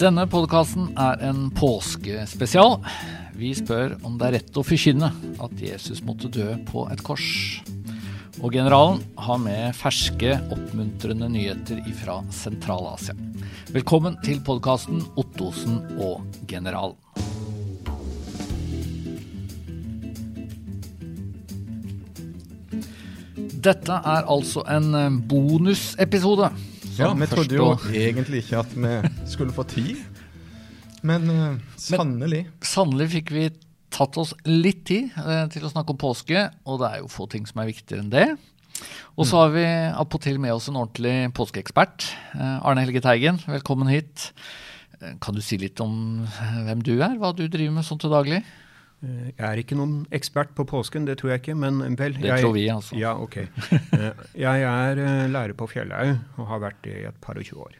Denne podkasten er en påskespesial. Vi spør om det er rett å forkynne at Jesus måtte dø på et kors. Og generalen har med ferske, oppmuntrende nyheter fra Sentral-Asia. Velkommen til podkasten Ottosen og generalen. Dette er altså en bonusepisode. Ja, vi trodde jo egentlig ikke at vi skulle få tid, men uh, sannelig. Sannelig fikk vi tatt oss litt tid eh, til å snakke om påske, og det er jo få ting som er viktigere enn det. Og så har vi appåtil med oss en ordentlig påskeekspert. Eh, Arne Helge Teigen, velkommen hit. Eh, Kan du si litt om hvem du er, hva du driver med sånn til daglig? Eh, Jeg er ikke noen ekspert på påsken, det tror jeg ikke, men vel Det jeg, tror vi, altså. Ja, ok. Eh, Jeg er eh, lærer på Fjellhaug og har vært det i et par og tjue år.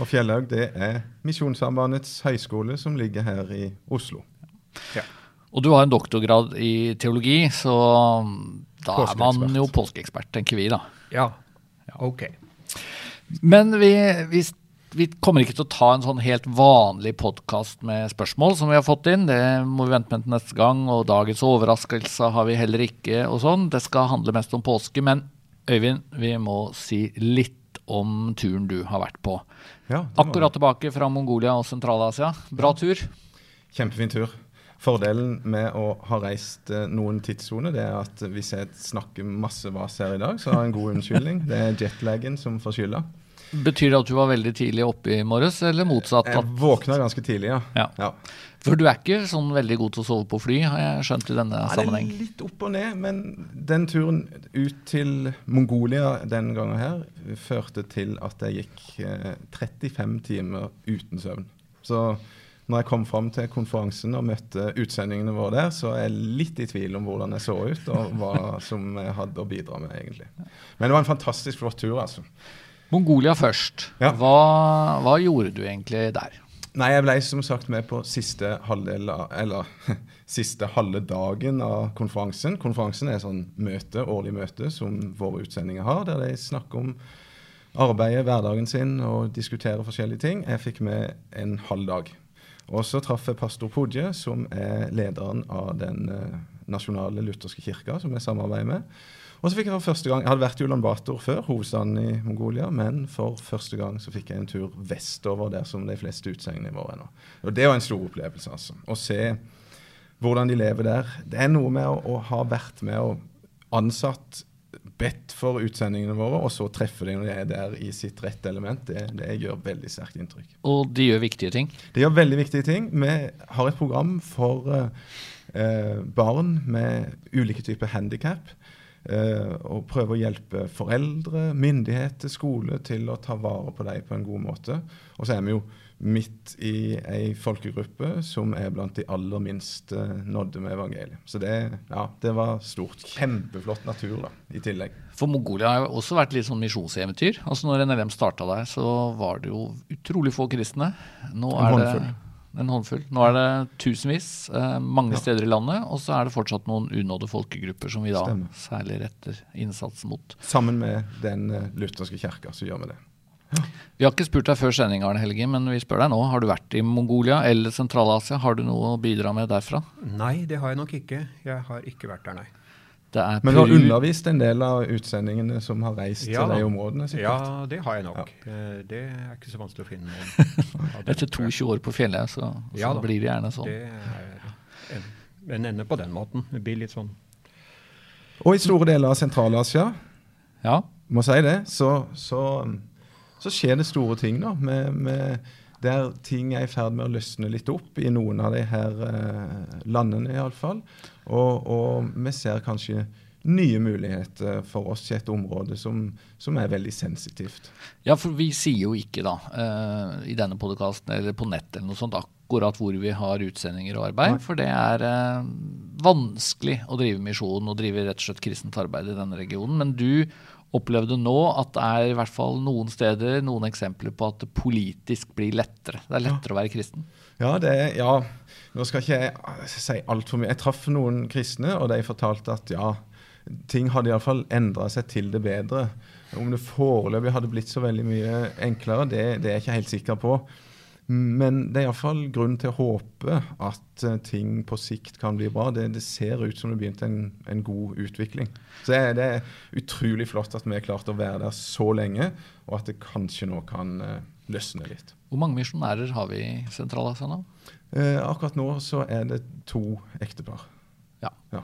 Og Fjellhaug det er Misjonssambandets høyskole som ligger her i Oslo. Ja. Og du har en doktorgrad i teologi, så da er man jo påskeekspert, tenker vi da. Ja, ok. Men vi, vi, vi kommer ikke til å ta en sånn helt vanlig podkast med spørsmål som vi har fått inn. Det må vi vente med til neste gang, og dagens overraskelse har vi heller ikke. og sånn. Det skal handle mest om påske. Men Øyvind, vi må si litt om turen du har vært på. Ja, Akkurat tilbake fra Mongolia og Sentral-Asia. Bra tur. Kjempefin tur. Fordelen med å ha reist eh, noen tidssoner, det er at hvis jeg snakker masse vas her i dag, så har jeg en god unnskyldning. Det er jetlagen som får skylda. Betyr det at du var veldig tidlig oppe i morges, eller motsatt? Jeg våkna ganske tidlig, ja. Ja. ja. for du er ikke sånn veldig god til å sove på fly, har jeg skjønt i denne Ja, det er litt opp og ned, men den turen ut til Mongolia denne gangen her førte til at jeg gikk eh, 35 timer uten søvn. Så når jeg kom fram til konferansen og møtte utsendingene våre der, så er jeg litt i tvil om hvordan jeg så ut, og hva som jeg hadde å bidra med, egentlig. Men det var en fantastisk flott tur, altså. Mongolia først. Ja. Hva, hva gjorde du egentlig der? Nei, jeg ble som sagt med på siste halvdel eller siste halve dagen av konferansen. Konferansen er et sånn møte, årlig møte som våre utsendinger har, der de snakker om arbeidet, hverdagen sin og diskuterer forskjellige ting. Jeg fikk med en halv dag. Og så traff jeg pastor Podje, som er lederen av den eh, nasjonale lutherske kirka, som jeg samarbeider med. Og så fikk jeg for første gang, Jeg hadde vært i Ulan Bator før, hovedstaden i Mongolia, men for første gang så fikk jeg en tur vestover, der som de fleste utsengene våre er nå. Og det var en stor opplevelse, altså. Å se hvordan de lever der. Det er noe med å, å ha vært med og ansatt, bedt for utsendingene våre, og så treffe dem når de er der i sitt rette element. Det, det gjør veldig sterkt inntrykk. Og de gjør viktige ting. De gjør veldig viktige ting. Vi har et program for eh, barn med ulike typer handikap. Eh, og prøve å hjelpe foreldre, myndigheter, skole til å ta vare på dem på en god måte. Og så er vi jo midt i ei folkegruppe som er blant de aller minste nådde med evangeliet. Så det, ja, det var stort. Kjempeflott natur da, i tillegg. For Mongolia har jo også vært litt sånn misjonseventyr. Altså Når NLM starta der, så var det jo utrolig få kristne. Nå er. Det en håndfull. Nå er det tusenvis, eh, mange Ja. steder i landet. Og så er det fortsatt noen unådde folkegrupper som vi da Stemmer. særlig retter innsats mot. Sammen med den eh, lutherske kirka så gjør vi det. Vi har ikke spurt deg før sending, Arne Helge, men vi spør deg nå. Har du vært i Mongolia eller Sentral-Asia? Har du noe å bidra med derfra? Nei, det har jeg nok ikke. Jeg har ikke vært der, nei. Det er Men du har undervist en del av utsendingene som har reist Ja til de områdene? sikkert. Ja, det har jeg nok. Ja. Det er ikke så vanskelig å finne. noen Etter tror jeg. 22 år på fjellet, så, så Ja da. blir det gjerne sånn. Det er en, en ende på den måten. Det blir litt sånn Og i store deler av Sentral-Asia, Ja. må si det, så, så, så skjer det store ting da. Med, med der ting er i ferd med å løsne litt opp i noen av de her eh, landene, iallfall. Og, og vi ser kanskje nye muligheter for oss i et område som, som er veldig sensitivt. Ja, for vi sier jo ikke da, eh, i denne podkasten eller på nett eller noe sånt, akkurat hvor vi har utsendinger og arbeid. Nei. For det er eh, vanskelig å drive misjon og drive rett og slett kristent arbeid i denne regionen. Men du opplevde nå at det er i hvert fall noen steder noen eksempler på at det politisk blir lettere. Det er lettere å være kristen. Ja, det ja, nå skal ikke jeg eh, si altfor mye. Jeg traff noen kristne, og de fortalte at ja, ting hadde iallfall endra seg til det bedre. Om det foreløpig hadde blitt så veldig mye enklere, det, det er jeg ikke helt sikker på. Men det er iallfall grunn til å håpe at uh, ting på sikt kan bli bra. Det, det ser ut som det begynte en, en god utvikling. Så det, det, er utrolig flott at vi har klart å være der så lenge, og at det kanskje nå kan uh, løsne litt. Hvor mange misjonærer har vi i Sentral-Asia nå? Eh, akkurat nå så er det to ektepar. Ja. ja.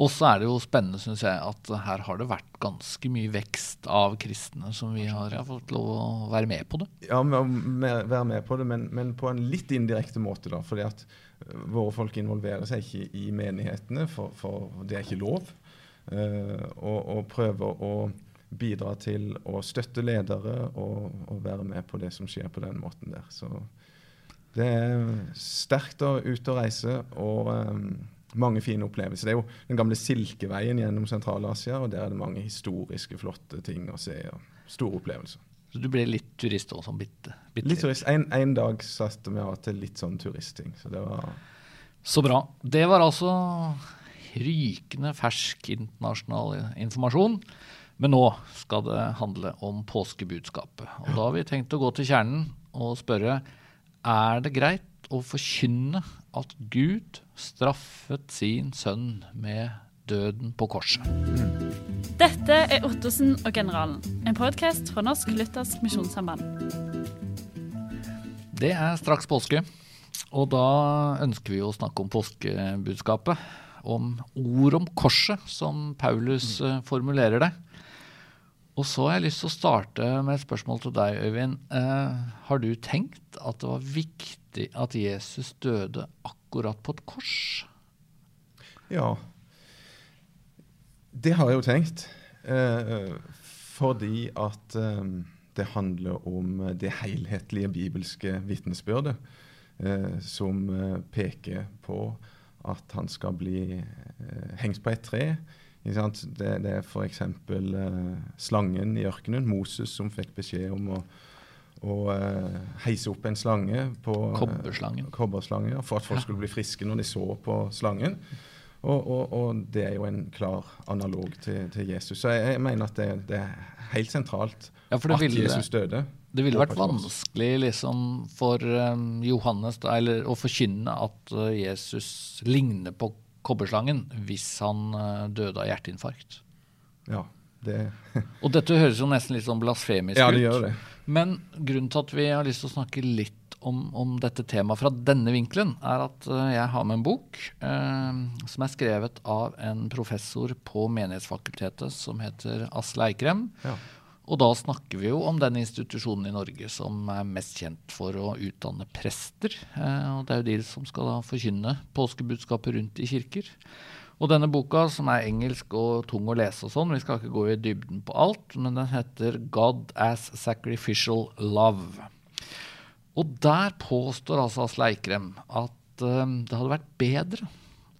Og så er det jo spennende, syns jeg, at her har det vært ganske mye vekst av kristne som vi har ja, fått lov å være med på det. Ja, være med på det, men, men, på en litt indirekte måte, da. fordi at eh, våre folk involverer seg ikke i menighetene, for, for det er ikke lov. Uh, og, og, prøver å bidra til å støtte ledere og, og, være med på det som skjer på den måten der. Så det er sterkt å ut og reise. og um, mange fine opplevelser. Det er jo den gamle Silkeveien gjennom Sentral-Asia, og der er det mange historiske, flotte ting å se. og Store opplevelser. Så du ble litt turist også, bitte, bitte Litt turist. En, en dag satte vi av til litt sånn turistting. Så det var Så bra. Det var altså rykende fersk internasjonal informasjon. Men nå skal det handle om påskebudskapet. Og da har vi tenkt å gå til kjernen og spørre er det greit å forkynne at Gud straffet sin sønn med døden på korset. Dette er Ottosen og generalen, en podkast fra Norsk Luthersk Misjonssamband. Det er straks påske, og da ønsker vi å snakke om påskebudskapet. Om ord om korset, som Paulus mm. formulerer det. Og så har jeg lyst til å starte med et spørsmål til deg, Øyvind. Eh, har du tenkt at det var viktig at Jesus døde akkurat på et kors? Ja, det har jeg jo tenkt. Eh, fordi at eh, det handler om det helhetlige bibelske vitnesbyrdet, eh, som eh, peker på at han skal bli eh, hengt på et tre. Det, det, er f.eks. Eh, slangen i ørkenen, Moses, som fikk beskjed om å og uh, heise opp en slange på Kobberslangen. Uh, kobberslange, for at folk skulle bli friske når de så på slangen. Og, og, og det er jo en klar analog til, til Jesus. Så jeg, jeg mener at det, det, er helt sentralt ja, at ville, Jesus døde. Det ville vært vanskelig liksom, for um, Johannes da, eller, å forkynne at uh, Jesus ligner på kobberslangen hvis han uh, døde av hjerteinfarkt. Ja, det Og dette høres jo nesten litt sånn blasfemisk ut. Ja, det gjør det. Men grunnen til at vi har lyst til å snakke litt om, om dette temaet fra denne vinkelen, er at uh, jeg har med en bok eh, som er skrevet av en professor på Menighetsfakultetet som heter Asle Eikrem. Ja. Og da snakker vi jo om den institusjonen i Norge som er mest kjent for å utdanne prester. Eh, og det er jo de som skal da forkynne påskebudskapet rundt i kirker. Og denne boka, som er engelsk og tung å lese og sånn, vi skal ikke gå i dybden på alt, men den heter 'God as Sacrificial Love'. Og der påstår altså Asle Eikrem at um, det hadde vært bedre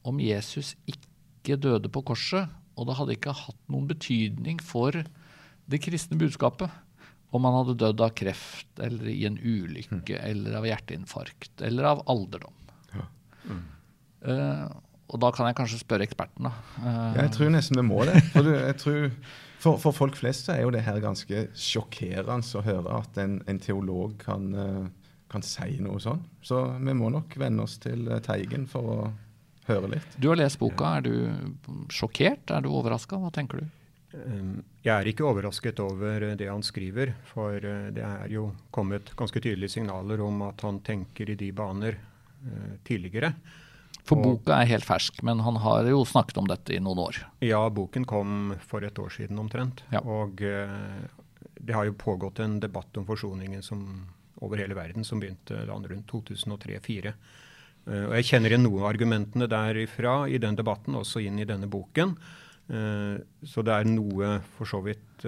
om Jesus ikke døde på korset, og det hadde ikke hatt noen betydning for det kristne budskapet om han hadde dødd av kreft eller i en ulykke mm. eller av hjerteinfarkt eller av alderdom. Ja. Mm. Uh, og da kan jeg kanskje spørre eksperten, da. Uh, jeg tror nesten vi må det. For, du, tror, for, for, folk flest så er jo det her ganske sjokkerende å høre at en, en teolog kan, uh, kan, si noe sånn. Så vi må nok venne oss til uh, Teigen for å høre litt. Du har lest boka. Er du sjokkert? Er du overraska? Hva tenker du? Um, jeg er ikke overrasket over det han skriver, for det er jo kommet ganske tydelige signaler om at han tenker i de baner tidligere. For og, boka er helt fersk, men han har jo snakket om dette i noen år. Ja, boken kom for et år siden omtrent. Ja. Og uh, det har jo pågått en debatt om forsoningen som, over hele verden som begynte da rundt 2003-2004. Uh, eh, og jeg kjenner igjen noen av argumentene derifra i den debatten, også inn i denne boken. Så det er noe for så vidt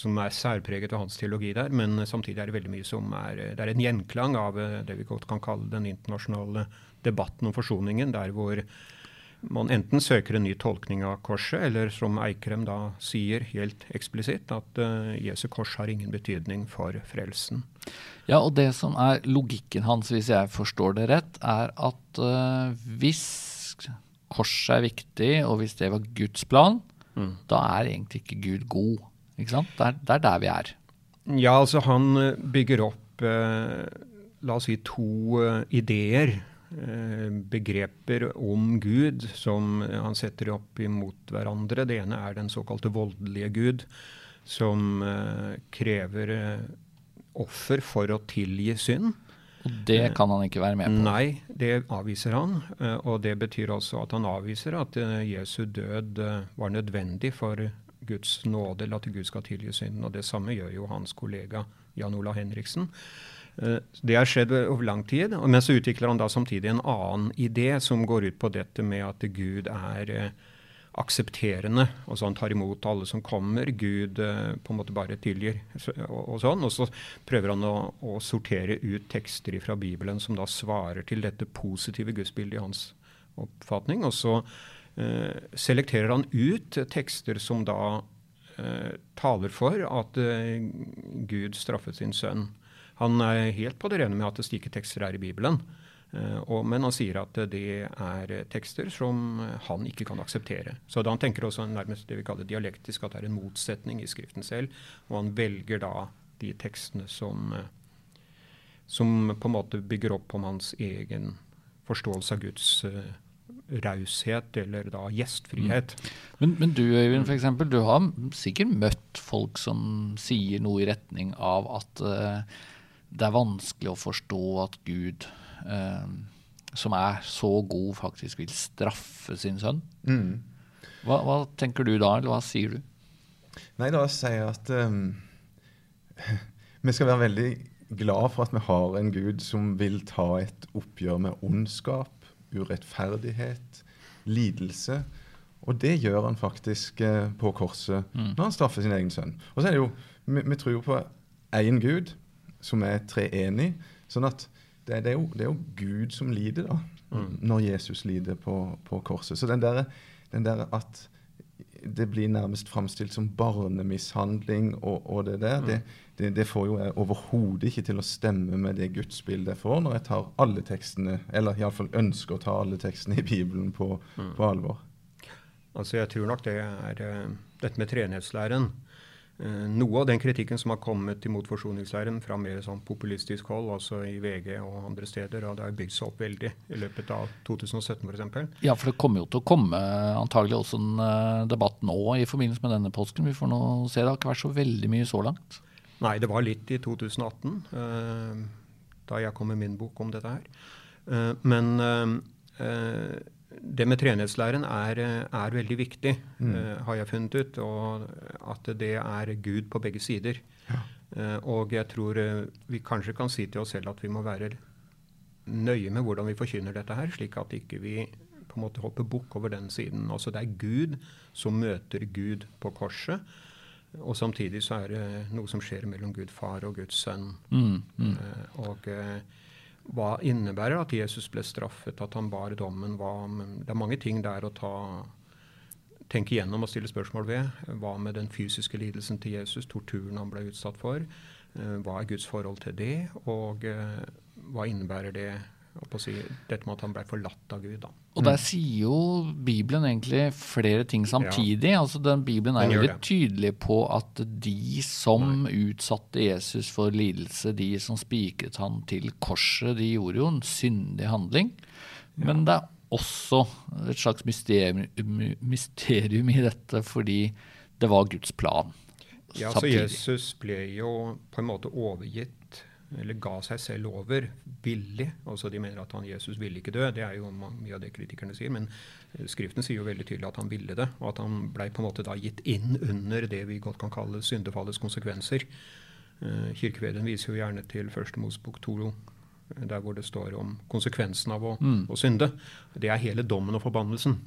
som er særpreget av hans teologi der, men samtidig er det veldig mye som er Det er en gjenklang av det vi godt kan kalle den internasjonale debatten om forsoningen, der hvor man enten søker en ny tolkning av korset, eller som Eikrem da sier helt eksplisitt, at uh, Jesu kors har ingen betydning for frelsen. Ja, og det som er logikken hans, hvis jeg forstår det rett, er at uh, hvis korset er viktig, og hvis det var Guds plan, mm. da er egentlig ikke Gud god. Ikke sant? Det er, det er, der vi er. Ja, altså han bygger opp eh, la oss si, to uh, ideer, uh, begreper om Gud, som han setter opp imot hverandre. Det ene er den såkalte voldelige Gud, som krever offer for å tilgi synd. Og det kan han ikke være med på? Nei, det avviser han. Og det betyr også at han avviser at Jesu død var nødvendig for Guds nåde, eller at Gud skal tilgi synden. Og det samme gjør jo hans kollega Jan Ola Henriksen. Eh, det har skjedd over lang tid, men så utvikler han da samtidig en annen idé som går ut på dette med at Gud er eh, aksepterende. Altså han tar imot alle som kommer. Gud eh, på en måte bare tilgir. Og, sånn. Og så prøver han å, å, sortere ut tekster fra Bibelen som da svarer til dette positive gudsbildet i hans oppfatning. Og så selekterer han ut tekster som da eh, taler for at eh, Gud straffet sin sønn. Han er helt på det rene med at slike tekster er i Bibelen. Men han sier at det er tekster som han ikke kan akseptere. Så da han tenker også nærmest det vi kaller dialektisk, at det er en motsetning i Skriften selv. Og han velger da de tekstene som, som på en måte bygger opp om hans egen forståelse av Guds uh, raushet, eller da gjestfrihet. Mm. Men, men, du Øyvind, for eksempel, du har sikkert møtt folk som sier noe i retning av at uh, det er vanskelig å forstå at Gud, uh, som er så god, faktisk vil straffe sin sønn. Mm. Hva, hva, tenker du da, eller hva sier du? Nei, da sier jeg at um, vi skal være veldig glad for at vi har en Gud som vil ta et oppgjør med ondskap, urettferdighet, lidelse. Og det gjør han faktisk uh, på korset mm. når han straffer sin egen sønn. Og så er det jo, Vi, vi tror på én Gud, som er treenig. Sånn at det, det, er jo, det, er jo, Gud som lider, da, mm. når Jesus lider på, på korset. Så den der, den der, at det blir nærmest framstilt som barnemishandling og, og det der, mm. det, det, det, får jo jeg overhodet ikke til å stemme med det gudsbildet jeg får når jeg tar alle tekstene, eller iallfall ønsker å ta alle tekstene i Bibelen på, mm. på alvor. Altså Jeg tror nok det er uh, dette med treenighetslæren noe av den kritikken som har kommet imot forsoningsleiren fra mer sånn populistisk hold, altså i VG og andre steder, og det har bygd seg opp veldig i løpet av 2017 f.eks. Ja, for det kommer jo til å komme antagelig også en uh, debatt nå i forbindelse med denne påsken. Vi får nå se. Det har ikke vært så veldig mye så langt. Nei, det var litt i 2018, uh, eh, da jeg kom med min bok om dette her. Uh, men det med treenighetslæren er, er, veldig viktig, mm. uh, har jeg funnet ut. Og at det er Gud på begge sider. Ja. Uh, og jeg tror uh, vi kanskje kan si til oss selv at vi må være nøye med hvordan vi forkynner dette her, slik at ikke vi på en måte hopper bukk over den siden. Altså Det er Gud som møter Gud på korset. Og samtidig så er det noe som skjer mellom Gud far og Guds sønn. Mm, mm. og hva innebærer at Jesus ble straffet, at han bar dommen? Hva, det er mange ting der å ta, tenke igjennom og stille spørsmål ved. Hva med den fysiske lidelsen til Jesus, torturen han ble utsatt for? Eh, hva er Guds forhold til det? Og eh, hva innebærer det si, dette med at han ble forlatt av Gud. Da. Og der sier jo Bibelen egentlig flere ting samtidig. Ja. altså den Bibelen er veldig tydelig på at de som Nei. utsatte Jesus for lidelse, de som spikret han til korset, de gjorde jo en syndig handling. Ja. Men det er også et slags mysterium, mysterium, i dette fordi det var Guds plan. Ja, så Jesus ble jo på en måte overgitt eller ga seg selv over villig. Altså De mener at han Jesus ville ikke dø. Det er jo mye av det kritikerne sier. Men eh, Skriften sier jo veldig tydelig at han ville det, og at han ble på en måte da gitt inn under det vi godt kan kalle syndefallets konsekvenser. Uh, Kirkeveden viser jo gjerne til første Mosebok 2, der hvor det står om konsekvensen av å, mm. å synde. Det er hele dommen og forbannelsen.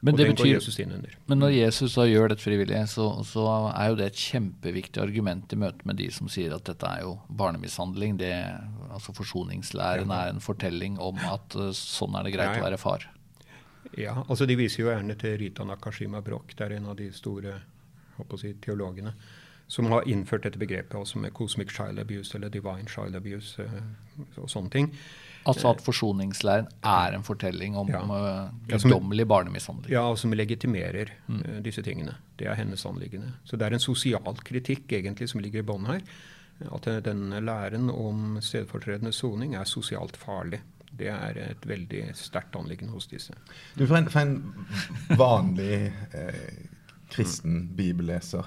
Men, og det den betyr, går Jesus inn under. men når Jesus da gjør dette frivillig, så, så, er jo det et kjempeviktig argument i møte med de som sier at dette er jo barnemishandling. Det, altså Forsoningslæren ja. er en fortelling om at uh, sånn er det greit ja. å være far. Ja, altså De viser jo gjerne til Rita Nakashima Broch, det er en av de store si, teologene, som har innført dette begrepet også med cosmic child abuse eller divine child abuse uh, og sånne ting. Altså at forsoningslæren er en fortelling om ja. uh, guddommelig barnemishandling. Ja, og som legitimerer uh, disse tingene. Det er hennes anliggende. Så det er en sosial kritikk egentlig som ligger i bånn her. at denne læren om stedfortredende soning er sosialt farlig. Det er et veldig sterkt anliggende hos disse. Du, For en, for en vanlig eh, kristen bibelleser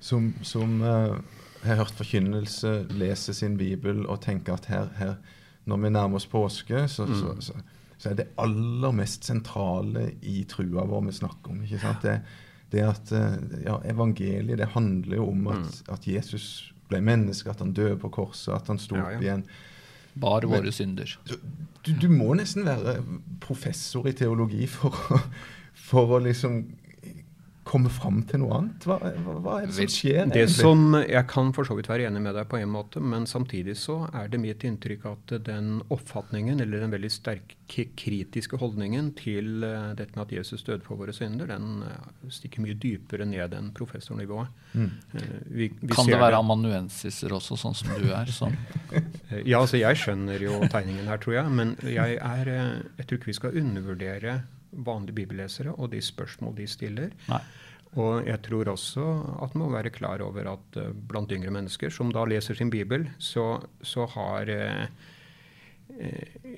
som, som eh, har hørt forkynnelse, leser sin bibel og tenker at her, her når vi nærmer oss påske, så, mm. så, så, så, er det aller mest sentrale i trua vår vi snakker om. ikke sant? Det, det at eh, ja, Evangeliet det handler jo om at, mm. at Jesus ble menneske, at han døde på korset, at han sto opp ja, ja. igjen. Bar våre synder. Du, du, må nesten være professor i teologi for å, for å liksom komme fram til noe annet? Hva, hva, hva er det som skjer? Det som, Jeg kan for så vidt være enig med deg på en måte, men samtidig så er det mitt inntrykk at den oppfatningen, eller den veldig sterke kritiske holdningen til uh, dette med at Jesus døde for våre synder, den uh, stikker mye dypere ned enn professornivået. Mm. Uh, vi, vi kan det være det. amanuensiser også, sånn som du er? Sånn? ja, altså jeg skjønner jo tegningen her, tror jeg. Men jeg, er, jeg tror ikke vi skal undervurdere vanlige bibellesere og de spørsmål de stiller. Nei. Og jeg tror også at man må være klar over at uh, blant yngre mennesker som da leser sin bibel, så, så har uh,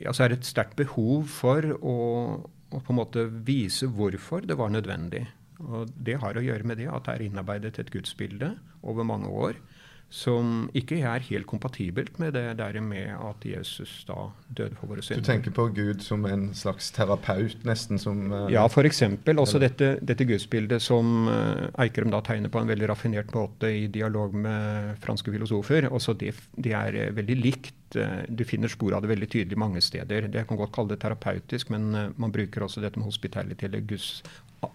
ja, så er et sterkt behov for å, å, på en måte vise hvorfor det var nødvendig. Og Det har å gjøre med det at det er innarbeidet et gudsbilde over mange år som ikke er helt kompatibelt med det der med at Jesus da døde for våre synder. Du tenker på Gud som en slags terapeut, nesten? som... Uh, ja, f.eks. også dette, dette, gudsbildet som uh, Eikrem da tegner på en veldig raffinert måte i dialog med franske filosofer. Også det, det er uh, veldig likt. Du finner spor av det veldig tydelig mange steder. Det kan godt kalle det terapeutisk, men man bruker også dette med hospitality eller Guds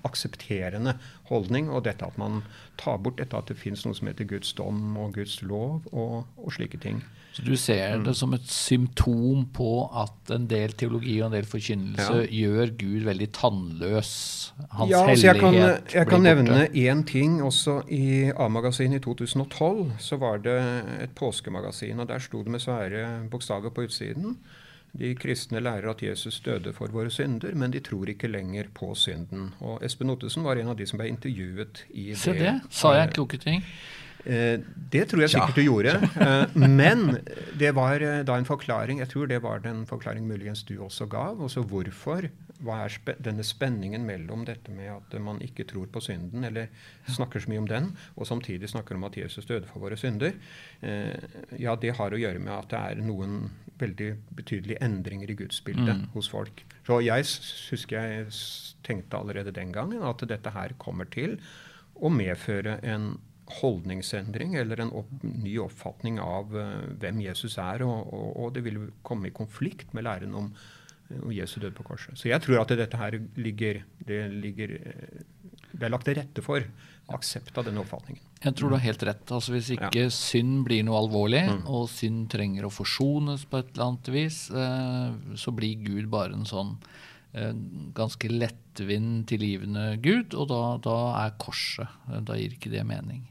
aksepterende holdning. Og dette at man tar bort dette at det fins noe som heter Guds dom og Guds lov og, og slike ting. Så du ser det mm. som et symptom på at en del teologi og en del forkynnelse ja. gjør Gud veldig tannløs? Hans ja, altså jeg kan, jeg kan nevne én ting. Også i A-magasinet i 2012 så var det et påskemagasin, og der sto det med svære bokstaver på utsiden. De kristne lærer at Jesus døde for våre synder, men de tror ikke lenger på synden. Og Espen Ottesen var en av de som ble intervjuet i det. Se det. Sa jeg kloke ting? Eh, det tror jeg sikkert ja. du gjorde. Eh, men det var eh, da en forklaring. Jeg tror det var den forklaring muligens du også gav. Også hvorfor hva er spe denne spenningen mellom dette med at man ikke tror på synden, eller snakker så mye om den, og samtidig snakker om at Jesus døde for våre synder, eh, ja, det har å gjøre med at det er noen veldig betydelige endringer i gudsbildet mm. hos folk. Så jeg husker jeg tenkte allerede den gangen at dette her kommer til å medføre en holdningsendring eller en opp, ny oppfatning av uh, hvem Jesus er, og, og, og, det vil komme i konflikt med læren om og Jesu død på korset. Så jeg tror at dette her ligger det, ligger, det er lagt til rette for aksept av denne oppfatningen. Jeg tror du har helt rett. Altså Hvis ikke ja. synd blir noe alvorlig, mm. og synd trenger å forsones på et eller annet vis, eh, så blir Gud bare en sånn eh, ganske lettvint tilgivende Gud, og da, da er korset. Da gir ikke det mening.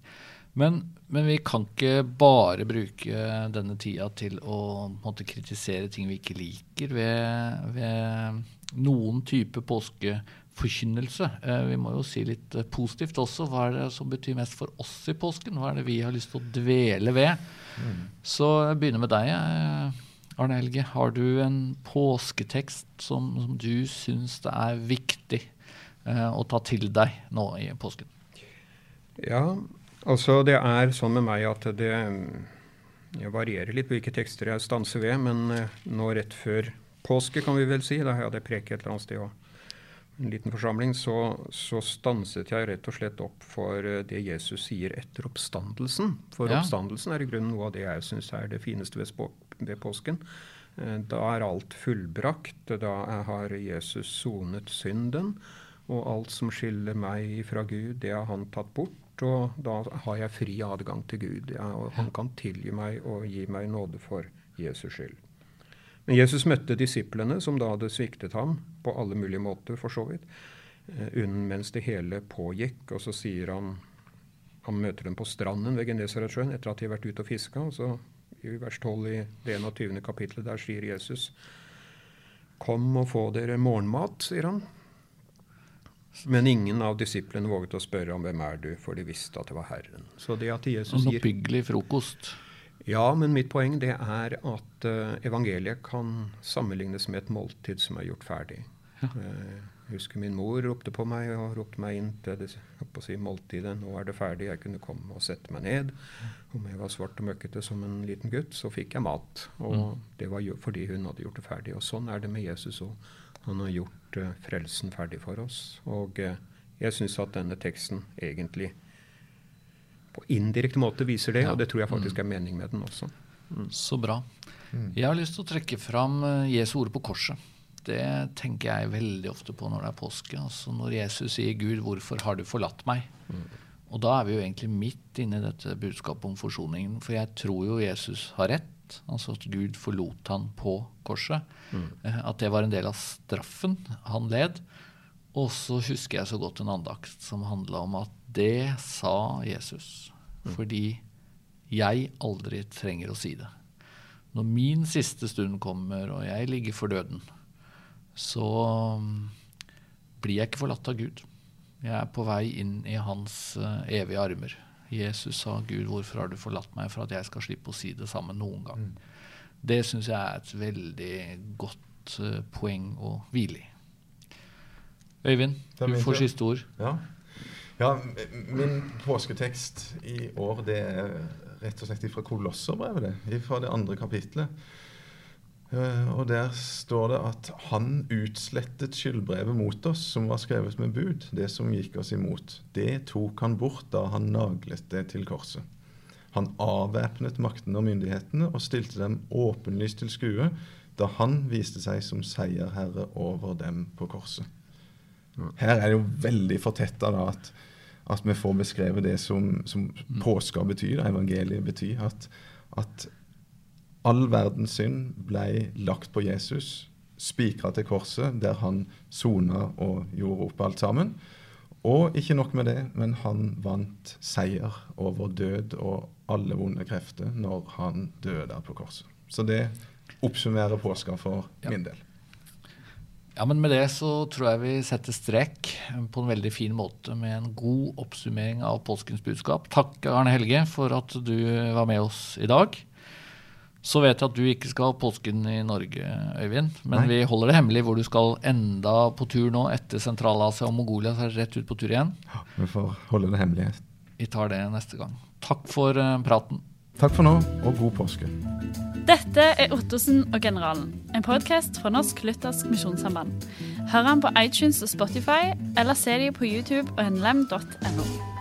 Men, men, vi kan ikke bare bruke denne tida til å måtte, kritisere ting vi ikke liker ved, ved noen type påskeforkynnelse. Eh, vi må jo si litt eh, positivt også. Hva er det som betyr mest for oss i påsken? Hva er det vi har lyst til å dvele ved? Mm. Så jeg begynner med deg, eh, Arne Helge. Har du en påsketekst som, som du syns det er viktig eh, å ta til deg nå i påsken? Ja, Altså, det er sånn med meg at det jeg varierer litt hvilke tekster jeg stanser ved, men eh, nå rett før påske, kan vi vel si, da hadde jeg preket et eller annet sted og en liten forsamling, så, så, stanset jeg rett og slett opp for eh, det Jesus sier etter oppstandelsen. For ja. oppstandelsen er i grunnen noe av det jeg syns er det fineste ved, ved, påsken. Eh, da er alt fullbrakt. Da har Jesus sonet synden. Og alt som skiller meg fra Gud, det har han tatt bort og da har jeg fri adgang til Gud. Ja, og han kan tilgi meg og gi meg nåde for Jesus skyld. Men Jesus møtte disiplene, som da hadde sviktet ham på alle mulige måter, for så vidt, unnen mens det hele pågikk. Og så sier han Han møter dem på stranden ved Genesaretsjøen etter at de har vært ute og fiska. Og så i vers 12 i det 21. kapittelet, der sier Jesus Kom og få dere morgenmat, sier han. Men ingen av disiplene våget å spørre om hvem er du, for de visste at det var Herren. Så det at Jesus gir... Oppbyggelig frokost. Ja, men mitt poeng det er at uh, evangeliet kan sammenlignes med et måltid som er gjort ferdig. Ja. Uh, husker min mor ropte på meg og ropte meg inn til det, si, måltidet. 'Nå er det ferdig.' Jeg kunne komme og sette meg ned. Om jeg var svart og møkkete som en liten gutt, så fikk jeg mat. Og mm. det var fordi hun hadde gjort det ferdig. Og sånn er det med Jesus òg. Han har gjort uh, frelsen ferdig for oss. Og uh, jeg syns at denne teksten egentlig på indirekte måte viser det, ja. og det tror jeg faktisk mm. er mening med den også. Mm. Så bra. Mm. Jeg har lyst til å trekke fram uh, Jesu ord på korset det tenker jeg veldig ofte på når det er påske. Altså når Jesus sier 'Gud, hvorfor har du forlatt meg?' Mm. Og da er vi jo egentlig midt inne i dette budskapet om forsoningen. For jeg tror jo Jesus har rett. Altså at Gud forlot han på korset. Mm. Eh, at det var en del av straffen han led. Og så husker jeg så godt en andakt som handla om at det sa Jesus. Mm. Fordi jeg aldri trenger å si det. Når min siste stund kommer og jeg ligger for døden, så um, blir jeg ikke forlatt av Gud. Jeg er på vei inn i hans uh, evige armer. Jesus sa, 'Gud, hvorfor har du forlatt meg for at jeg skal slippe å si det samme noen gang?' Mm. Det syns jeg er et veldig godt uh, poeng å hvile i. Øyvind, du får siste ord. Ja. ja. min påsketekst i år det er rett og slett fra Kolosserbrevet. Fra det andre kapitlet. Eh, og der står det at han utslettet skyldbrevet mot oss, som var skrevet med bud, det som gikk oss imot. Det tok han bort da han naglet det til korset. Han avvæpnet maktene og myndighetene og stilte dem åpenlyst til skue da han viste seg som seierherre over dem på korset. Her er det jo veldig fortetta at, at vi får beskrevet det som, som mm. påska betyr, evangeliet betyr. At, at all verdens synd ble lagt på Jesus, spikra til korset, der han sona og gjorde opp alt sammen. Og ikke nok med det, men han vant seier over død og alle vonde krefter når han døde på korset. Så det oppsummerer påska for ja. min del. Ja, men Med det så tror jeg vi setter strek på en veldig fin måte med en god oppsummering av påskens budskap. Takk, Arne Helge, for at du var med oss i dag. Så vet jeg at du ikke skal ha påsken i Norge, Øyvind. Men Nei. vi holder det hemmelig hvor du skal enda på tur nå etter Sentral-Asia og Mongolia. Så er det rett ut på tur igjen. Ja, vi får holde det hemmelig. Vi tar det neste gang. Takk for uh, praten. Takk for nå, og god påske. Dette er Ottosen og generalen, en podkast fra Norsk Luthersk Misjonssamband. Hør han på iTunes og Spotify, eller se dem på YouTube og nlem.no.